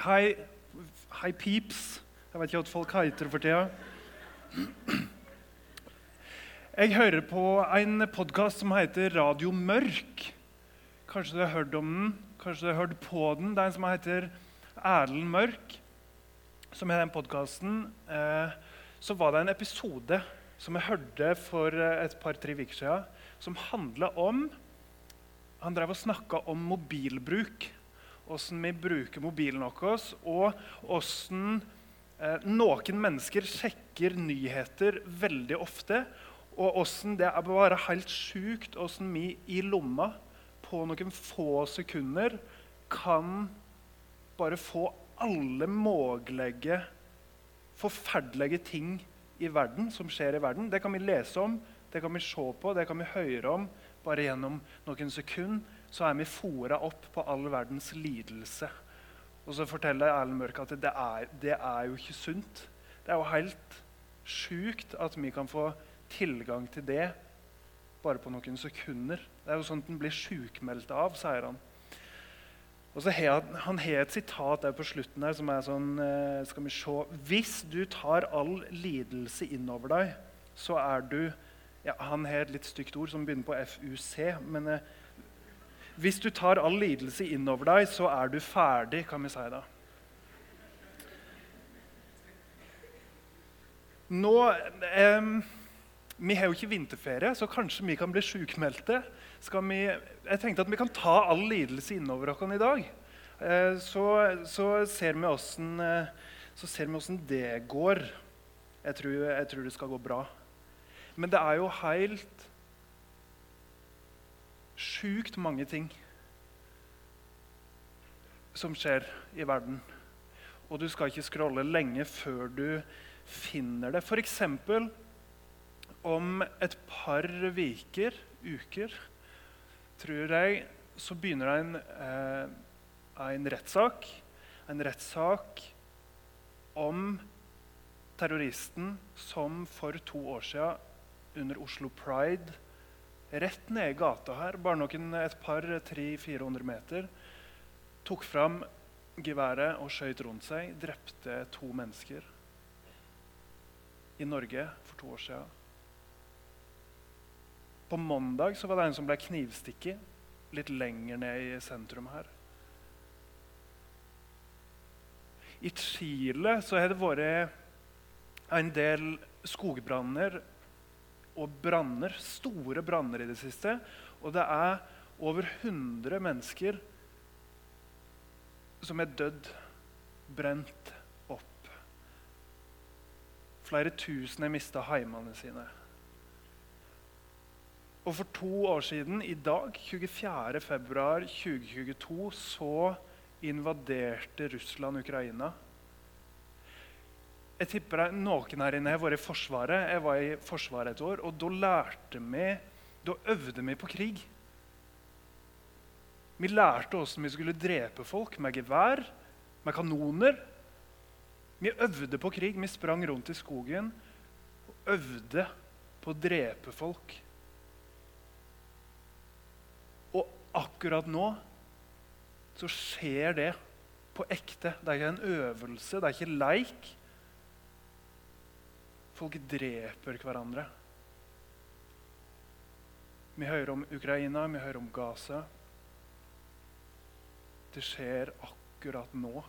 Hei, hei peeps. Jeg vet ikke hva folk heter for tida. Jeg hører på en podkast som heter Radio Mørk. Kanskje du har hørt om den? Kanskje du har hørt på den? Det er en som heter Erlend Mørk, som har den podkasten. Eh, så var det en episode som jeg hørte for eh, et par-tre uker siden, som handla om Han drev og snakka om mobilbruk åssen vi bruker mobilen vår, og åssen eh, noen mennesker sjekker nyheter veldig ofte. Og åssen det er bare helt sjukt åssen vi i lomma på noen få sekunder kan bare få alle mulige forferdelige ting i verden som skjer i verden. Det kan vi lese om, det kan vi se på, det kan vi høre om bare gjennom noen sekunder så er vi fora opp på all verdens lidelse. Og så forteller Erlend Mørk at det er, det er jo ikke sunt. Det er jo helt sjukt at vi kan få tilgang til det bare på noen sekunder. Det er jo sånn at en blir sjukmeldt av, sier han. Og så har Han har et sitat der på slutten her som er sånn eh, Skal vi se Hvis du tar all lidelse innover deg, så er du ja, Han har et litt stygt ord som begynner på FUC. men eh, hvis du tar all lidelse innover deg, så er du ferdig, kan vi si da. Nå eh, Vi har jo ikke vinterferie, så kanskje vi kan bli sjukmeldte. jeg tenkte at vi kan ta all lidelse innover oss i dag. Eh, så, så, ser vi åssen eh, det går. Jeg tror, jeg tror det skal gå bra. Men det er jo helt sjukt mange ting som skjer i verden. Og du skal ikke scrolle lenge før du finner det. F.eks. om et par viker, uker, tror jeg, så begynner det en, eh, en rettssak. En rettssak om terroristen som for to år siden under Oslo Pride rett ned i gata her, bare noen, et par 300-400 meter, tok fram geværet og skjøt rundt seg, drepte to mennesker i Norge for to år siden. På mandag så var det en som ble knivstikket litt lenger ned i sentrum her. I Chile så har det vært en del skogbranner og branner, store branner i det siste. Og det er over 100 mennesker som er dødd, brent opp. Flere tusen har mista heimene sine. Og for to år siden, i dag, 24.2.2022, så invaderte Russland Ukraina. Jeg tipper det Noen her inne har vært i Forsvaret. Jeg var i Forsvaret et år, og da lærte vi Da øvde vi på krig. Vi lærte hvordan vi skulle drepe folk med gevær, med kanoner. Vi øvde på krig. Vi sprang rundt i skogen og øvde på å drepe folk. Og akkurat nå så skjer det på ekte. Det er ikke en øvelse, det er ikke leik. Folk dreper hverandre. Vi hører om Ukraina, vi hører om Gaza. Det skjer akkurat nå.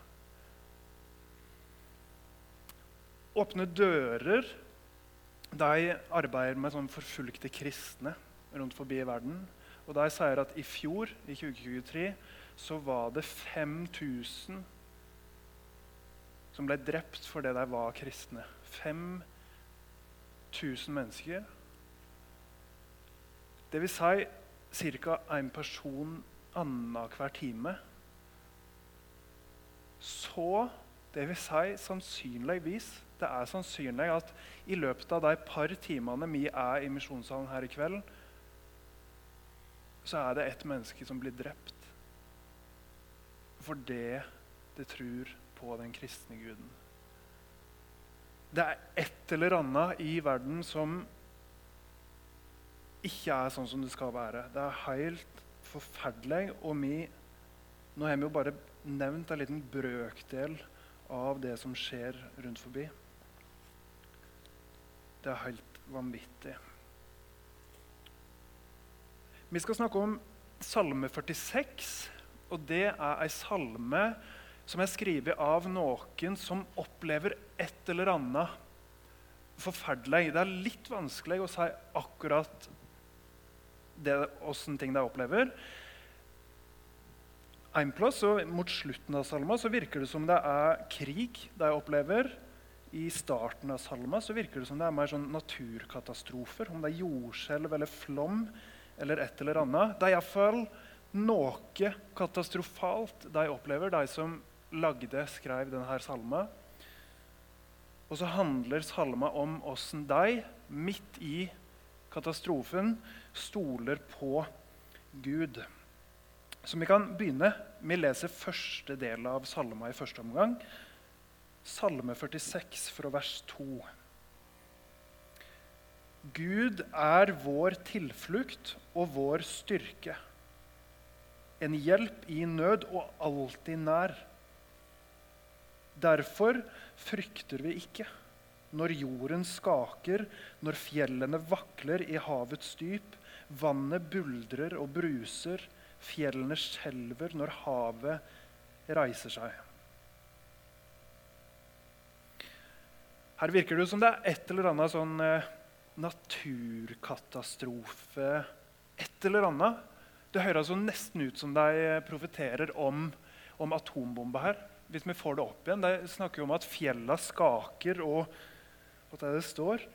Åpne dører de arbeider med sånn forfulgte kristne rundt forbi i verden. Og De sier at i fjor, i 2023, så var det 5000 som ble drept fordi de var kristne. 5000 1000 mennesker. Det vil si ca. én person annenhver time. Så det vil si sannsynligvis Det er sannsynlig at i løpet av de par timene vi er i misjonssalen her i kveld, så er det ett menneske som blir drept fordi det tror på den kristne guden. Det er et eller annet i verden som ikke er sånn som det skal være. Det er helt forferdelig. Og vi, nå har vi jo bare nevnt en liten brøkdel av det som skjer rundt forbi. Det er helt vanvittig. Vi skal snakke om Salme 46. og Det er ei salme som er skrevet av noen som opplever et eller annet forferdelig. Det er litt vanskelig å si akkurat åssen ting de opplever. En plass, og Mot slutten av salma så virker det som det er krig de opplever. I starten av salma så virker det som det er mer sånn naturkatastrofer. Om det er jordskjelv eller flom eller et eller annet. Det er iallfall noe katastrofalt de opplever, de som lagde, skrev denne salma. Og så handler salma om åssen deg, midt i katastrofen, stoler på Gud. Så vi kan begynne. med å lese første del av salma i første omgang. Salme 46 fra vers 2. Gud er vår tilflukt og vår styrke. En hjelp i nød og alltid nær. Derfor frykter vi ikke når jorden skaker, når fjellene vakler i havets dyp, vannet buldrer og bruser, fjellene skjelver når havet reiser seg. Her virker det som det er et eller annet sånn eh, naturkatastrofe Et eller annet. Det høres altså nesten ut som de profeterer om, om atombomba her. Hvis vi får det opp igjen. Det snakker jo om at fjella skaker, og hva er det står?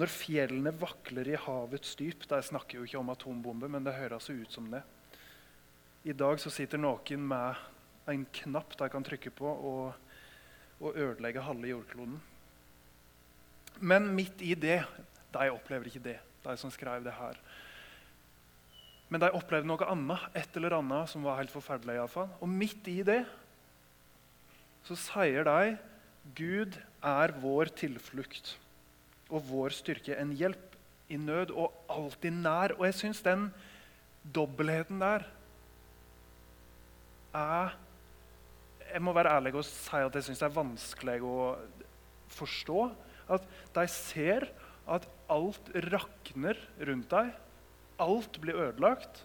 Når fjellene vakler i havets dyp Der snakker jo ikke om atombombe, men det høres ut som det. I dag så sitter noen med en knapp de kan trykke på og, og ødelegge halve jordkloden. Men midt i det De opplever ikke det, de som skrev det her. Men de opplevde noe annet, et eller annet som var helt forferdelig. I alle fall. Og midt i det så sier de Gud er vår tilflukt og vår styrke, en hjelp i nød og alltid nær. Og jeg syns den dobbeltheten der er Jeg må være ærlig og si at jeg syns det er vanskelig å forstå. At de ser at alt rakner rundt deg. Alt blir ødelagt.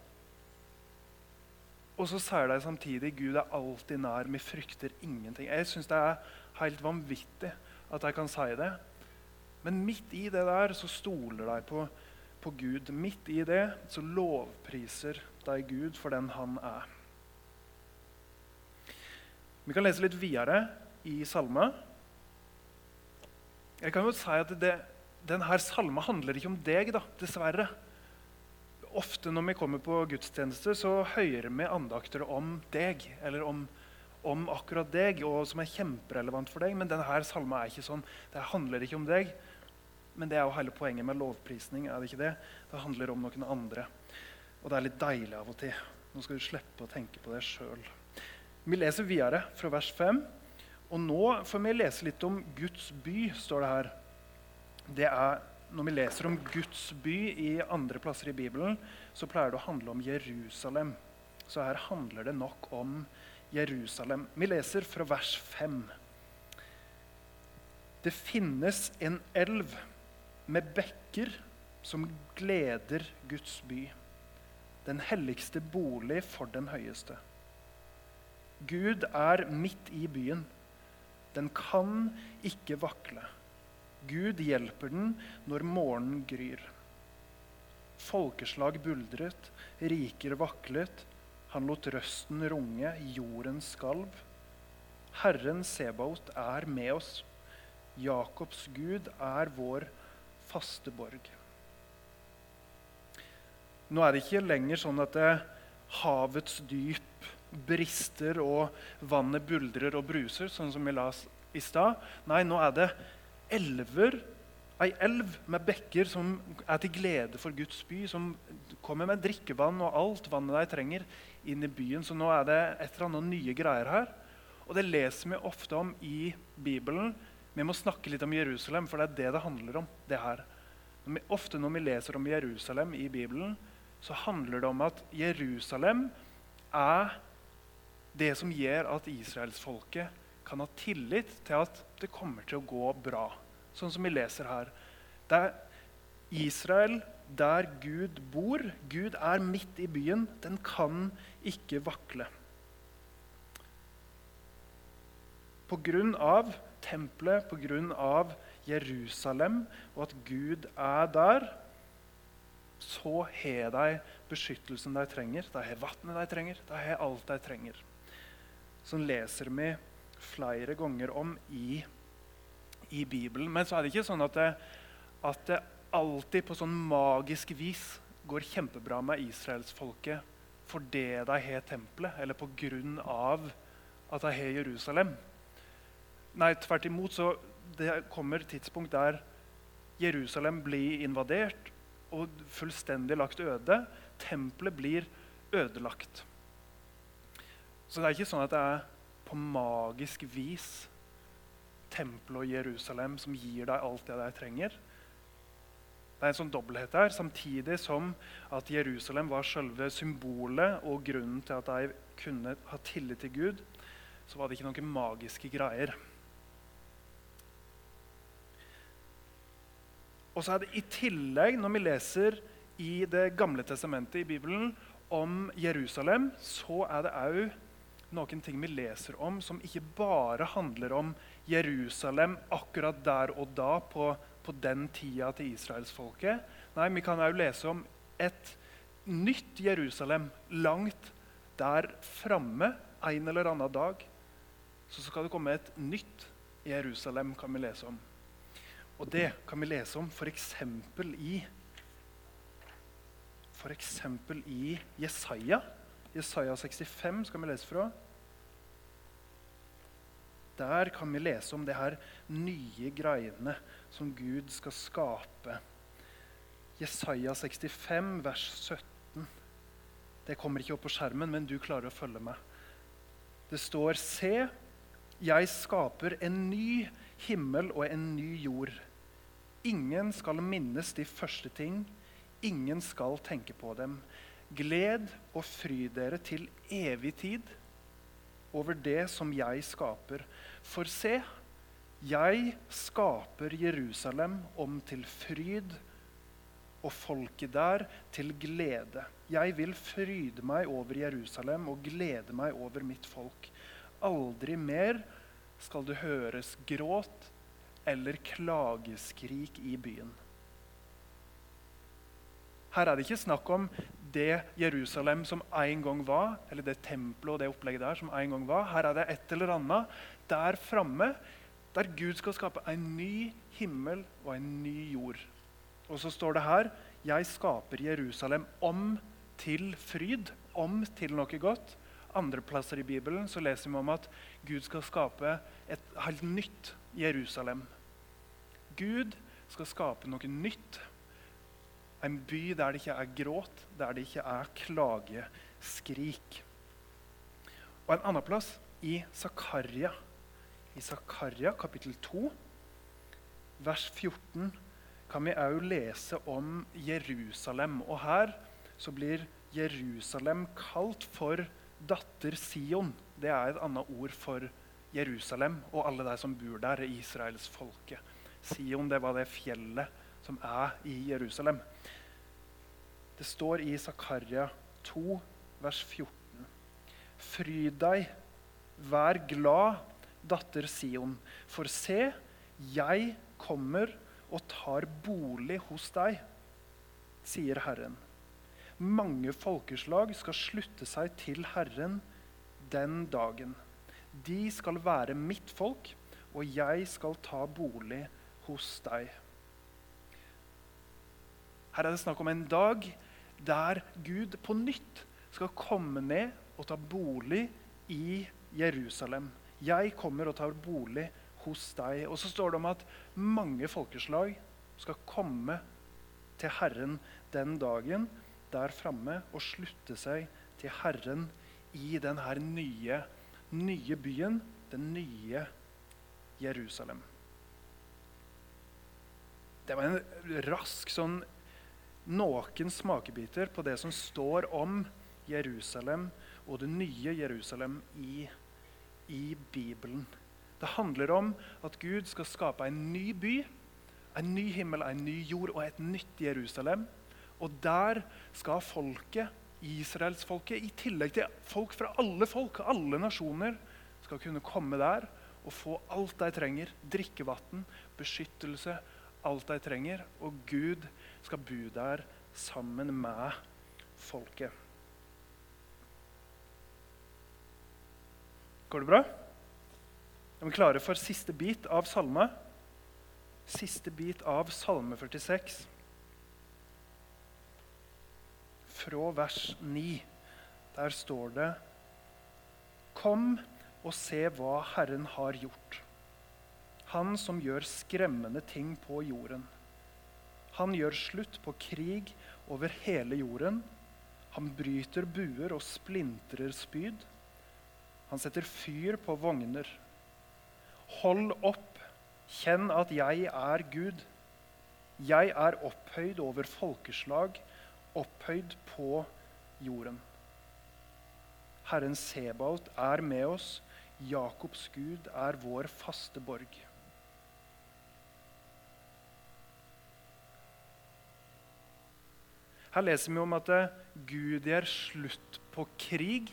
Og så sier de samtidig Gud er alltid nær. Vi frykter ingenting. Jeg syns det er helt vanvittig at de kan si det. Men midt i det der så stoler de på, på Gud. Midt i det så lovpriser de Gud for den han er. Vi kan lese litt videre i salme. Jeg kan jo si at det, denne salma handler ikke om deg, da, dessverre. Ofte når vi kommer på gudstjeneste, så hører vi andakter om deg. Eller om, om, akkurat deg, og som er kjemperelevant for deg. Men denne salma er ikke sånn. Det handler ikke om deg. Men det er jo hele poenget med lovprisning. er Det ikke det? Det handler om noen andre. Og det er litt deilig av og til. Nå skal du slippe å tenke på det sjøl. Vi leser videre fra vers 5. Og nå får vi lese litt om Guds by, står det her. Det er, når vi leser om Guds by i andre plasser i Bibelen, så pleier det å handle om Jerusalem. Så her handler det nok om Jerusalem. Vi leser fra vers 5. Det finnes en elv med bekker som gleder Guds by, den helligste bolig for den høyeste. Gud er midt i byen. Den kan ikke vakle. Gud hjelper den når morgenen gryr. Folkeslag buldret, riker vaklet. Han lot røsten runge, jorden skalv. Herren Sebaot er med oss. Jakobs Gud er vår faste borg. Nå er det ikke lenger sånn at det, havets dyp brister og vannet buldrer og bruser, sånn som vi la i stad. Nei, nå er det elver, ei elv med bekker som er til glede for Guds by, som kommer med drikkevann og alt vannet de trenger, inn i byen. Så nå er det et eller annet nye greier her. Og det leser vi ofte om i Bibelen. Vi må snakke litt om Jerusalem, for det er det det handler om. det her. Ofte når vi leser om Jerusalem i Bibelen, så handler det om at Jerusalem er det som gjør at israelsfolket kan ha tillit til at det kommer til å gå bra. Sånn som vi leser her. Det er Israel, der Gud bor, Gud er midt i byen, den kan ikke vakle. Av tempelet, av Jerusalem og at Gud er der, så har de beskyttelsen de trenger, de har vannet de trenger, de har alt de trenger. Sånn leser vi flere ganger om i, i Bibelen. Men så er det ikke sånn at det, at det alltid på sånn magisk vis går kjempebra med israelsfolket fordi de har tempelet, eller pga. at de har Jerusalem. Nei, tvert imot så det kommer tidspunkt der Jerusalem blir invadert og fullstendig lagt øde. Tempelet blir ødelagt. Så det er ikke sånn at det er på magisk vis tempelet og Jerusalem som gir deg alt det deg trenger. Det er en sånn dobbelthet der, samtidig som at Jerusalem var selve symbolet og grunnen til at de kunne ha tillit til Gud, så var det ikke noen magiske greier. Og så er det i tillegg, når vi leser i Det gamle testamentet i Bibelen om Jerusalem, så er det òg noen ting vi leser om som ikke bare handler om Jerusalem akkurat der og da på på den tida til israelsfolket. Nei, vi kan òg lese om et nytt Jerusalem langt der framme en eller annen dag. Så skal det komme et nytt Jerusalem, kan vi lese om. Og det kan vi lese om f.eks. i F.eks. i Jesaja. Jesaja 65 skal vi lese fra. Der kan vi lese om det her nye greiene som Gud skal skape. Jesaja 65, vers 17. Det kommer ikke opp på skjermen, men du klarer å følge med. Det står Se, jeg skaper en ny himmel og en ny jord. Ingen skal minnes de første ting, ingen skal tenke på dem. Gled og fry dere til evig tid over det som jeg skaper. For se, jeg skaper Jerusalem om til fryd og folket der til glede. Jeg vil fryde meg over Jerusalem og glede meg over mitt folk. Aldri mer skal det høres gråt eller klageskrik i byen. Her er det ikke snakk om det Jerusalem som en gang var, eller det tempelet og det opplegget der som en gang var. Her er det et eller annet der framme der Gud skal skape en ny himmel og en ny jord. Og så står det her Jeg skaper Jerusalem om til fryd, om til noe godt. Andre plasser i Bibelen så leser vi om at Gud skal skape et helt nytt Jerusalem. Gud skal skape noe nytt. En by der det ikke er gråt, der det ikke er klageskrik. Og en annen plass, i Zakaria i Zakaria kapittel 2, vers 14, kan vi òg lese om Jerusalem. Og her så blir Jerusalem kalt for datter Sion. Det er et annet ord for Jerusalem og alle de som bor der, israelsfolket. Sion det var det fjellet som er i Jerusalem. Det står i Zakaria 2, vers 14. Fryd deg, vær glad datter Sion, for se, jeg kommer og tar bolig hos deg, sier Herren. Mange folkeslag skal slutte seg til Herren den dagen. De skal være mitt folk, og jeg skal ta bolig hos deg. Her er det snakk om en dag der Gud på nytt skal komme ned og ta bolig i Jerusalem. 'Jeg kommer og tar bolig hos deg.' Og så står det om at mange folkeslag skal komme til Herren den dagen der framme og slutte seg til Herren i denne nye, nye byen, den nye Jerusalem. Det var en rask sånn noen smakebiter på det som står om Jerusalem og det nye Jerusalem i, i Bibelen. Det handler om at Gud skal skape en ny by, en ny himmel, en ny jord og et nytt Jerusalem. Og der skal folket, israelsfolket, i tillegg til folk fra alle folk, alle nasjoner, skal kunne komme der og få alt de trenger. Drikkevann, beskyttelse, alt de trenger. Og Gud skal bo der sammen med folket. Går det bra? Er vi klare for siste bit av salme? Siste bit av Salme 46. Fra vers 9. Der står det Kom og se hva Herren har gjort. Han som gjør skremmende ting på jorden. Han gjør slutt på krig over hele jorden. Han bryter buer og splintrer spyd. Han setter fyr på vogner. Hold opp, kjenn at jeg er Gud. Jeg er opphøyd over folkeslag, opphøyd på jorden. Herren Sebaot er med oss. Jakobs Gud er vår faste borg. Her leser vi om at Gud gjør slutt på krig.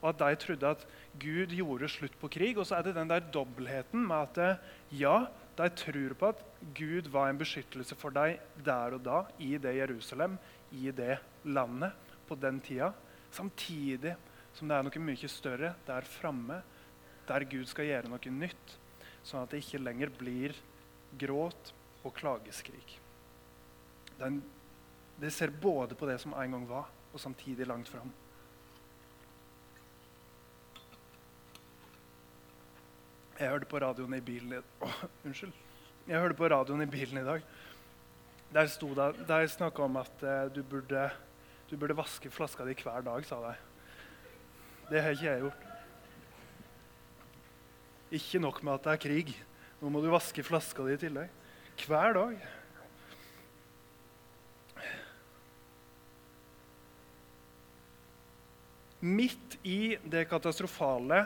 Og at de trodde at Gud gjorde slutt på krig. Og så er det den der dobbeltheten med at ja, de tror på at Gud var en beskyttelse for dem der og da, i det Jerusalem, i det landet, på den tida. Samtidig som det er noe mye større der framme, der Gud skal gjøre noe nytt, sånn at det ikke lenger blir gråt og klageskrik. Den, det ser både på det som en gang var, og samtidig langt fram. Jeg hørte på radioen i bilen i, oh, unnskyld. Jeg hørte på radioen i bilen i dag. Der, sto det, der snakka om at uh, du, burde, du burde vaske flaska di hver dag, sa de. Det har ikke jeg gjort. Ikke nok med at det er krig. Nå må du vaske flaska di i tillegg. Hver dag. Midt i det katastrofale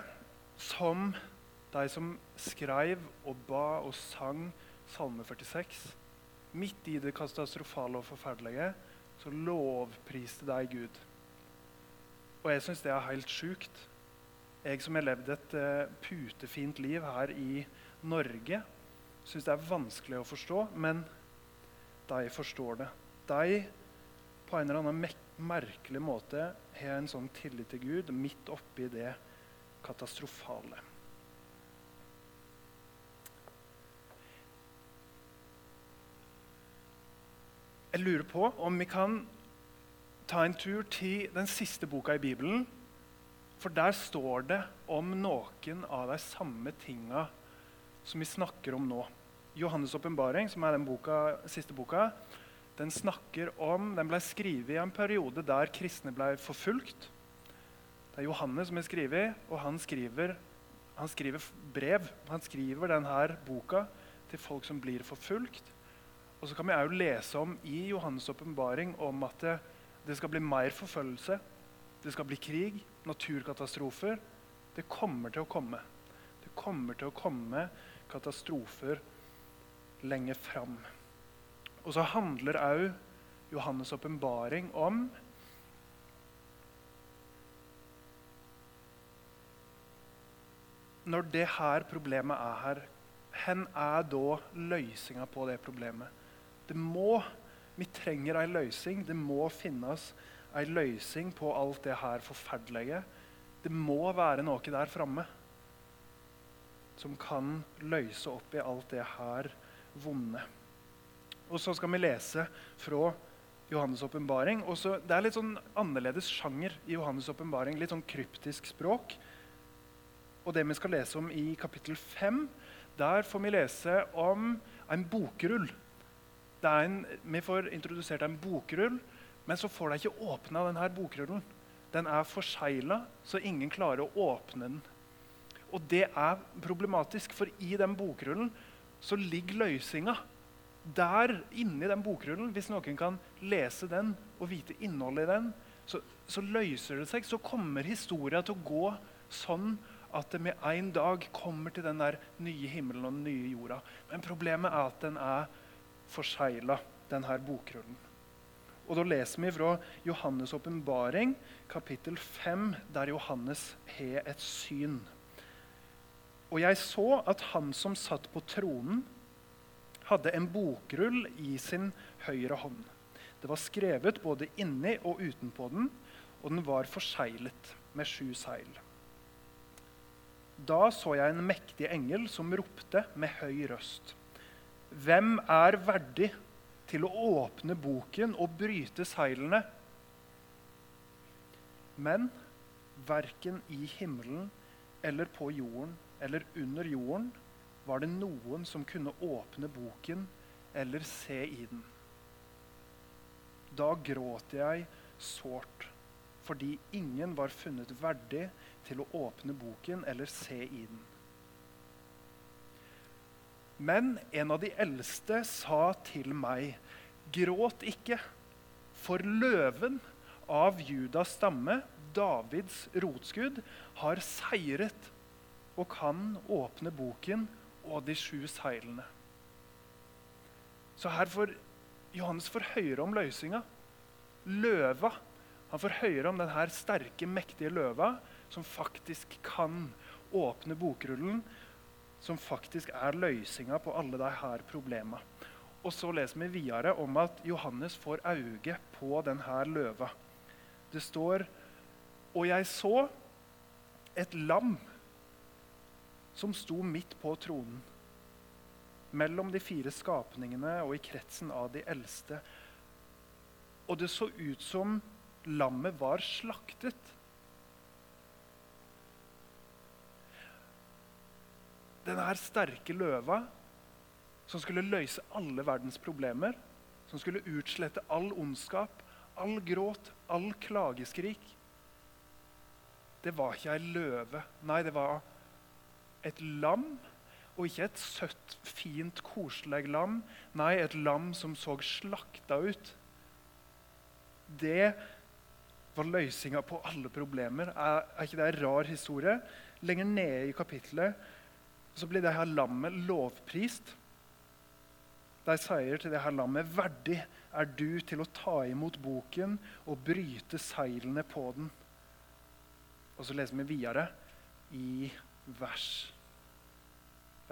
som de som skrev og ba og sang Salme 46 Midt i det katastrofale og forferdelige så lovpriste de Gud. Og jeg syns det er helt sjukt. Jeg som har levd et uh, putefint liv her i Norge, syns det er vanskelig å forstå, men de forstår det. De på en eller annen merkelig måte har en sånn tillit til Gud midt oppi det katastrofale. Jeg lurer på om vi kan ta en tur til den siste boka i Bibelen. For der står det om noen av de samme tinga som vi snakker om nå. Johannes' åpenbaring, som er den boka, siste boka, den snakker om, den ble skrevet i en periode der kristne ble forfulgt. Det er Johannes som har skrevet, og han skriver, han skriver brev. Han skriver denne boka til folk som blir forfulgt. Og så kan vi òg lese om i Johannes' åpenbaring om at det, det skal bli mer forfølgelse. Det skal bli krig, naturkatastrofer. Det kommer til å komme. Det kommer til å komme katastrofer lenge fram. Og så handler òg Johannes' åpenbaring om Når det her problemet er her, hvor er da løsninga på det problemet? Det må vi trenger ei løsning. Det må finnes ei løsning på alt det her forferdelige. Det må være noe der framme som kan løse opp i alt det her vonde. Og så skal vi lese fra Johannes' åpenbaring. Det er litt sånn annerledes sjanger i Johannes' åpenbaring. Litt sånn kryptisk språk. Og det vi skal lese om i kapittel 5, der får vi lese om en bokrull en, vi får introdusert en bokrull, men så får de ikke åpna denne bokrullen. Den er forsegla, så ingen klarer å åpne den. Og det er problematisk, for i den bokrullen så ligger løsninga. Der inni den bokrullen, hvis noen kan lese den og vite innholdet i den, så, så løser det seg. Så kommer historia til å gå sånn at det med en dag kommer til den der nye himmelen og den nye jorda. Men problemet er at den er forsegla, denne bokrullen. Og Da leser vi fra Johannes' åpenbaring, kapittel 5, der Johannes har et syn. Og jeg så at han som satt på tronen, hadde en bokrull i sin høyre hånd. Det var skrevet både inni og utenpå den, og den var forseglet med sju seil. Da så jeg en mektig engel som ropte med høy røst. Hvem er verdig til å åpne boken og bryte seilene? Men verken i himmelen eller på jorden eller under jorden var det noen som kunne åpne boken eller se i den. Da gråt jeg sårt fordi ingen var funnet verdig til å åpne boken eller se i den. Men en av de eldste sa til meg, gråt ikke, for løven av Judas stamme, Davids rotskudd, har seiret og kan åpne boken og de sju seilene. Så her får Johannes får høre om løsninga. Løva han får høre om denne sterke, mektige løva som faktisk kan åpne bokrullen, som faktisk er løsninga på alle disse problema. Og så leser vi videre om at Johannes får øye på denne løva. Det står Og jeg så et lam som sto midt på tronen, mellom de fire skapningene og i kretsen av de eldste. Og det så ut som lammet var slaktet. Denne sterke løva som skulle løse alle verdens problemer, som skulle utslette all ondskap, all gråt, all klageskrik Det var ikke ei løve. Nei, det var et lam. Og ikke et søtt, fint, koselig lam. Nei, et lam som så slakta ut. Det var løsninga på alle problemer. Er, er, ikke det en rar historie? Lenger nede i kapittelet så blir det her lammet lovprist. De sier til det her lammet verdig er du til å ta imot boken og bryte seilene på den. Og så leser vi videre i vers,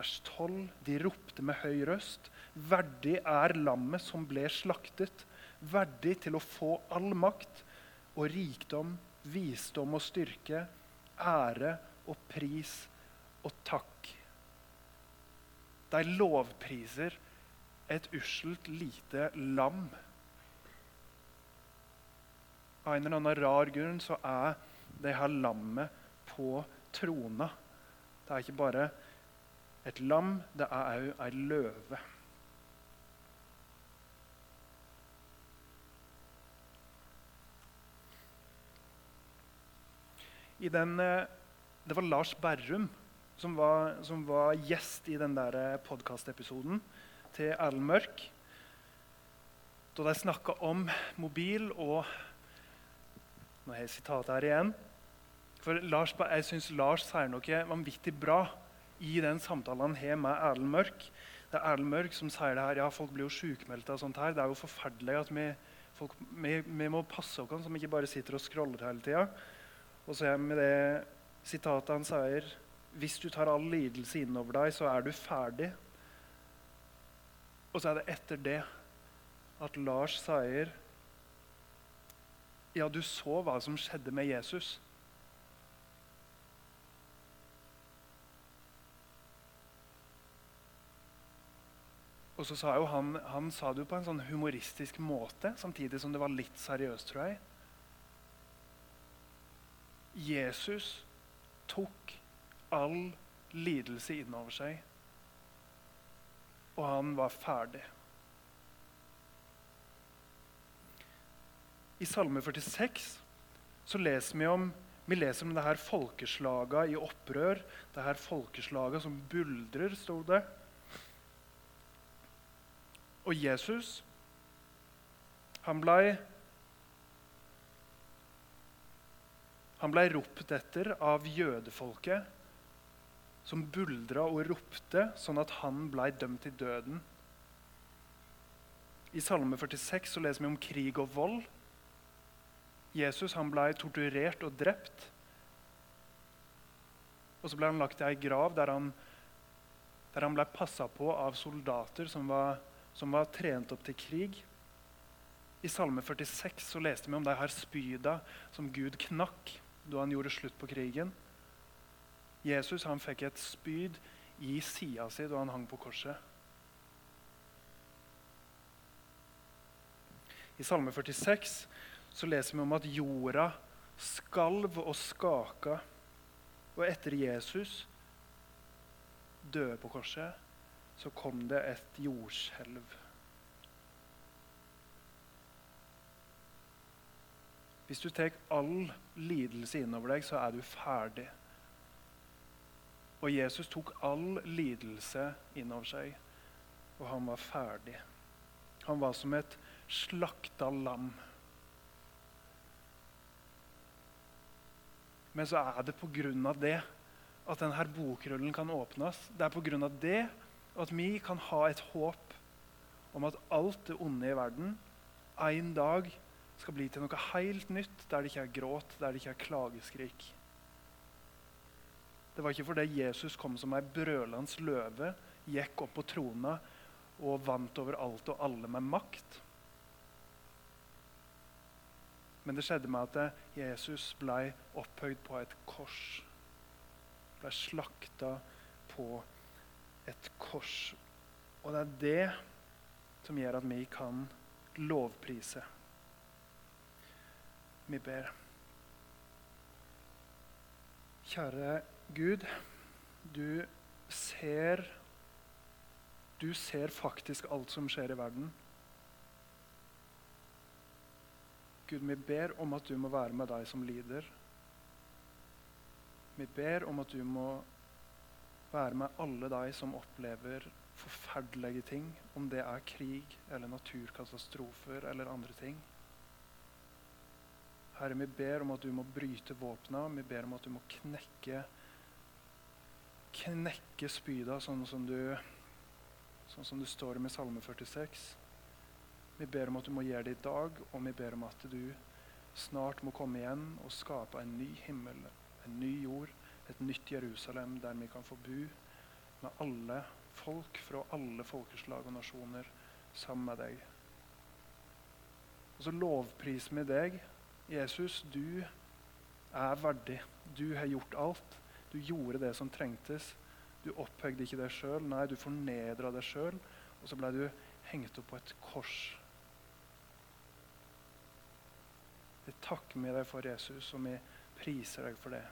vers 12. De ropte med høy røst. Verdig er lammet som ble slaktet, verdig til å få all makt og rikdom, visdom og styrke, ære og pris og takk. De lovpriser et uskjelt lite lam. Av en eller annen rar grunn så er det her lammet på trona. Det er ikke bare et lam, det er òg ei løve. i den eh, Det var Lars Berrum som var, som var gjest i den eh, podkastepisoden til Erlend Mørk. Da de snakka om mobil og Nå har jeg sitatet her igjen. For Lars, Jeg syns Lars sier noe vanvittig bra i den samtalen han har med Erlend Mørk. Det er Erlend Mørk som sier det her. Ja, folk blir jo sjukmeldte av sånt her. Det er jo forferdelig at vi, folk, vi, vi må passe oss så vi ikke bare sitter og scroller hele tida. Og så er med det sitatet han sier Hvis du tar all lidelse innover deg, så er du ferdig. Og så er det etter det at Lars sier Ja, du så hva som skjedde med Jesus. Og så sa jo han, han sa det jo på en sånn humoristisk måte, samtidig som det var litt seriøst, tror jeg. Jesus tok all lidelse innover seg, og han var ferdig. I Salme 46 så leser vi om vi leser om det her folkeslaga i opprør, det her folkeslaga som buldrer, sto det. Og Jesus, han blei Han ble ropt etter av jødefolket, som buldra og ropte sånn at han ble dømt til døden. I Salme 46 så leser vi om krig og vold. Jesus han ble torturert og drept. Og så ble han lagt i ei grav der han, der han ble passa på av soldater som var, som var trent opp til krig. I Salme 46 så leste vi om de her spyda som Gud knakk da han gjorde slutt på krigen. Jesus han fikk et spyd i sida si da han hang på korset. I Salme 46 så leser vi om at jorda skalv og skaka. Og etter Jesus døde på korset, så kom det et jordskjelv. Hvis du tar all lidelse innover deg, så er du ferdig. Og Jesus tok all lidelse innover seg, og han var ferdig. Han var som et slakta lam. Men så er det pga. det at denne bokrullen kan åpnes. Det er pga. det at vi kan ha et håp om at alt det onde i verden en dag skal bli til noe helt nytt, der det ikke er gråt, der det ikke er klageskrik. Det var ikke fordi Jesus kom som ei brølende løve, gikk opp på trona og vant over alt og alle med makt. Men det skjedde med at Jesus ble opphøyd på et kors. Ble slakta på et kors. Og det er det som gjør at vi kan lovprise. Vi ber. Kjære Gud, du ser Du ser faktisk alt som skjer i verden. Gud, vi ber om at du må være med deg som lider. Vi ber om at du må være med alle deg som opplever forferdelige ting, om det er krig eller naturkatastrofer eller andre ting. Herre, vi ber om at du må bryte våpna. Vi ber om at du må knekke knekke spyda, sånn som du, sånn som du står med Salme 46. Vi ber om at du må gjøre det i dag, og vi ber om at du snart må komme igjen og skape en ny himmel, en ny jord, et nytt Jerusalem, der vi kan få bo med alle folk fra alle folkeslag og nasjoner sammen med deg. Og så lovpriser vi deg. Jesus, du er verdig. Du har gjort alt. Du gjorde det som trengtes. Du opphøgde ikke deg sjøl. Nei, du fornedra deg sjøl. Og så ble du hengt opp på et kors. Vi takker med deg for Jesus, og vi priser deg for det.